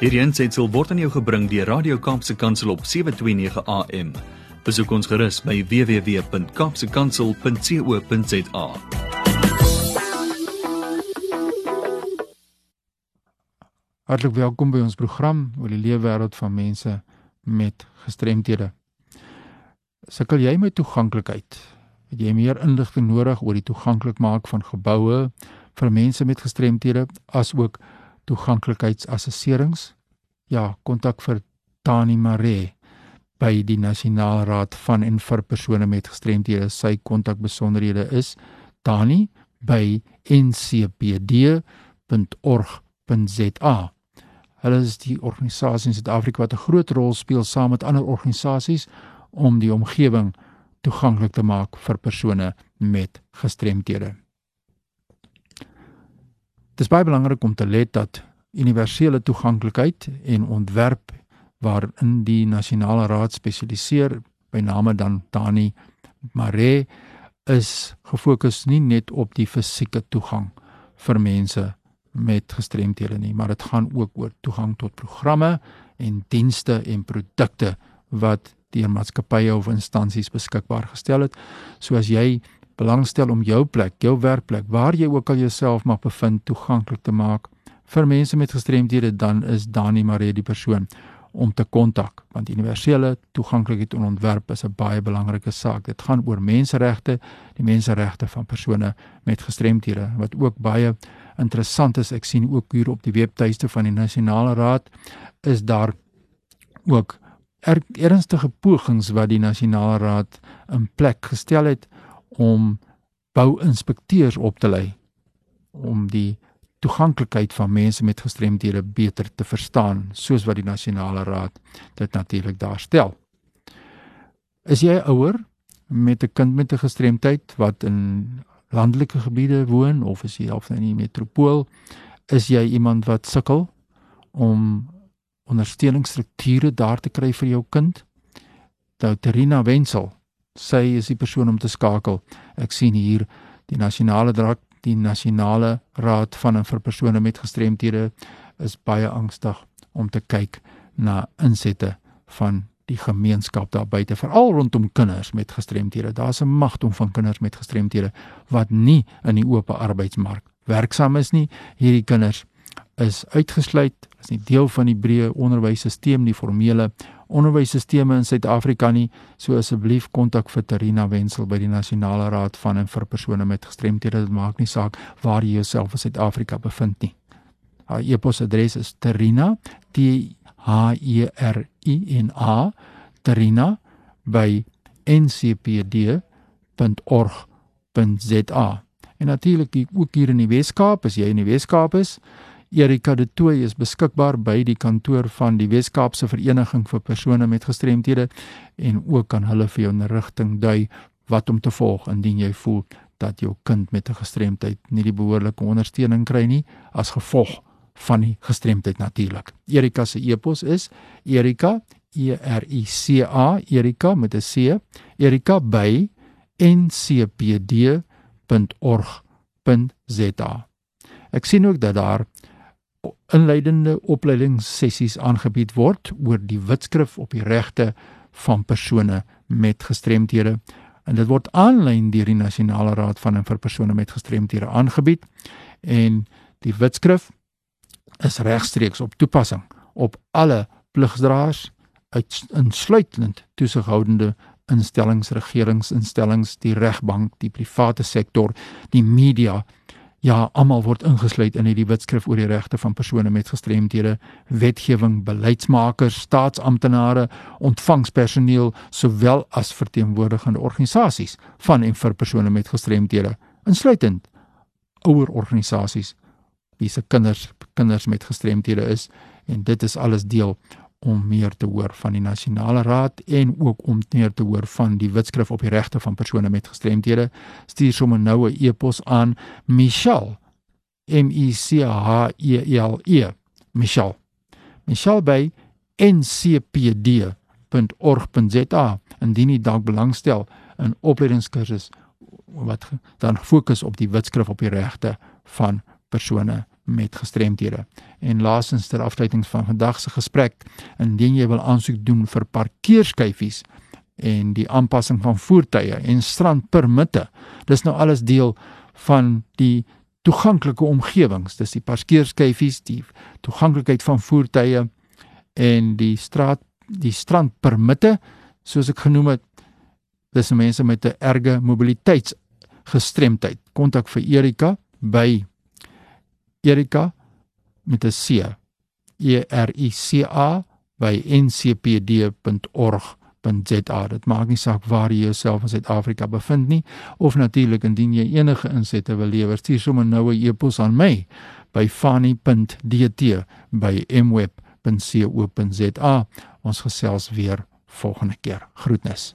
Hierdie aanseit word aan jou gebring deur Radio Kaapse Kansel op 7:29 AM. Besoek ons gerus by www.kapsekansel.co.za. Hartlik welkom by ons program oor die lewe wêreld van mense met gestremthede. Sukkel jy met toeganklikheid? Het jy meer inligting nodig oor die toeganklik maak van geboue vir mense met gestremthede asook toeganklikheidsassesserings? Ja, kontak vir Tani Mare by die Nasionale Raad van en vir persone met gestremthede. Sy kontakbesonderhede is tani by ncpd.org.za. Hulle is die organisasie in Suid-Afrika wat 'n groot rol speel saam met ander organisasies om die omgewing toeganklik te maak vir persone met gestremthede. Dit is baie belangrik om te let dat universele toeganklikheid en ontwerp waarin die nasionale raad spesialiseer by name dan Tani Mare is gefokus nie net op die fisieke toegang vir mense met gestremthede nie maar dit gaan ook oor toegang tot programme en dienste en produkte wat deur maatskappye of instansies beskikbaar gestel het soos jy belangstel om jou plek, jou werkplek waar jy ook al jouself mag bevind toeganklik te maak vir mense met gestremdhede dan is Dani Maree die persoon om te kontak want universele toeganklikheid en ontwerp is 'n baie belangrike saak. Dit gaan oor menseregte, die menseregte van persone met gestremdhede wat ook baie interessant is. Ek sien ook hier op die webtuiste van die Nasionale Raad is daar ook er, ernstige pogings wat die Nasionale Raad in plek gestel het om bouinspekteurs op te lei om die toeganklikheid van mense met gestremdhede beter te verstaan soos wat die nasionale raad dit natuurlik daarstel. Is jy ouer met 'n kind met 'n gestremdheid wat in landelike gebiede woon of is jy half in die metropool, is jy iemand wat sukkel om ondersteuningsstrukture daar te kry vir jou kind? Douterina Wenzel, sy is die persoon om te skakel. Ek sien hier die nasionale draak die nasionale raad van en vir persone met gestremthede is baie angstig om te kyk na insette van die gemeenskap daar buite veral rondom kinders met gestremthede. Daar's 'n magdom van kinders met gestremthede wat nie in die oop arbeidsmark werksaam is nie. Hierdie kinders is uitgesluit, is nie deel van die breë onderwysstelsel, die formele onderwysstelsels in Suid-Afrika nie. So asseblief kontak vir Terina Wenzel by die Nasionale Raad van en vir persone met gestremthede. Dit maak nie saak waar jy jouself in Suid-Afrika bevind nie. Haar e-posadres is terina t h e r i n a terina by ncpd.org.za. En natuurlik ook hier in die Weskaap, as jy in die Weskaap is, Erika de Tooy is beskikbaar by die kantoor van die Wes-Kaapse Vereniging vir persone met gestremthede en ook kan hulle vir jou 'n rigting dui wat om te volg indien jy voel dat jou kind met 'n gestremdheid nie die behoorlike ondersteuning kry nie as gevolg van die gestremdheid natuurlik. Erika se e-pos is erika e r i c a erika met 'n c erika by ncpd.org.za. Ek sien ook dat daar inleidende opleidingssessies aangebied word oor die wetskrif op die regte van persone met gestremthede. En dit word aanlyn deur die nasionale raad van en vir persone met gestremthede aangebied en die wetskrif is regstreeks op toepassing op alle pligsdraers insluitend toesighoudende instellings regeringsinstellings die regbank die private sektor die media Ja, almal word ingesluit in hierdie wetskrif oor die regte van persone met gestremthede, wetgewing, beleidsmakers, staatsamptenare, ontvangspersoneel sowel as verteenwoordigende organisasies van en vir persone met gestremthede, insluitend ouer organisasies wie se kinders kinders met gestremthede is en dit is alles deel om meer te hoor van die nasionale raad en ook om meer te hoor van die wetskrif op die regte van persone met gestremthede. Stuur sommer nou 'n e-pos aan Michelle M I C H E L E. Michelle. Michelle by ncpd.org.za indien jy dalk belangstel in opleidingskursus wat dan fokus op die wetskrif op die regte van persone met gestremdhede. En laastens ter afsluiting van vandag se gesprek, indien jy wil aansoek doen vir parkeerskyfies en die aanpassing van voertuie en strandpermitte, dis nou alles deel van die toeganklike omgewings, dis die parkeerskyfies, die toeganklikheid van voertuie en die straat die strandpermitte soos ek genoem het dis mense met 'n erge mobiliteitsgestremdheid kontak vir Erika by Erika met 'n C. E R I C A by ncpd.org.za dit maak nie saak waar jy jouself in Suid-Afrika bevind nie of natuurlik indien jy enige insette wil lewer stuur sommer nou 'n e-pos aan my by fani.dt by mweb.co.za ons gesels weer volgende keer. Groetnis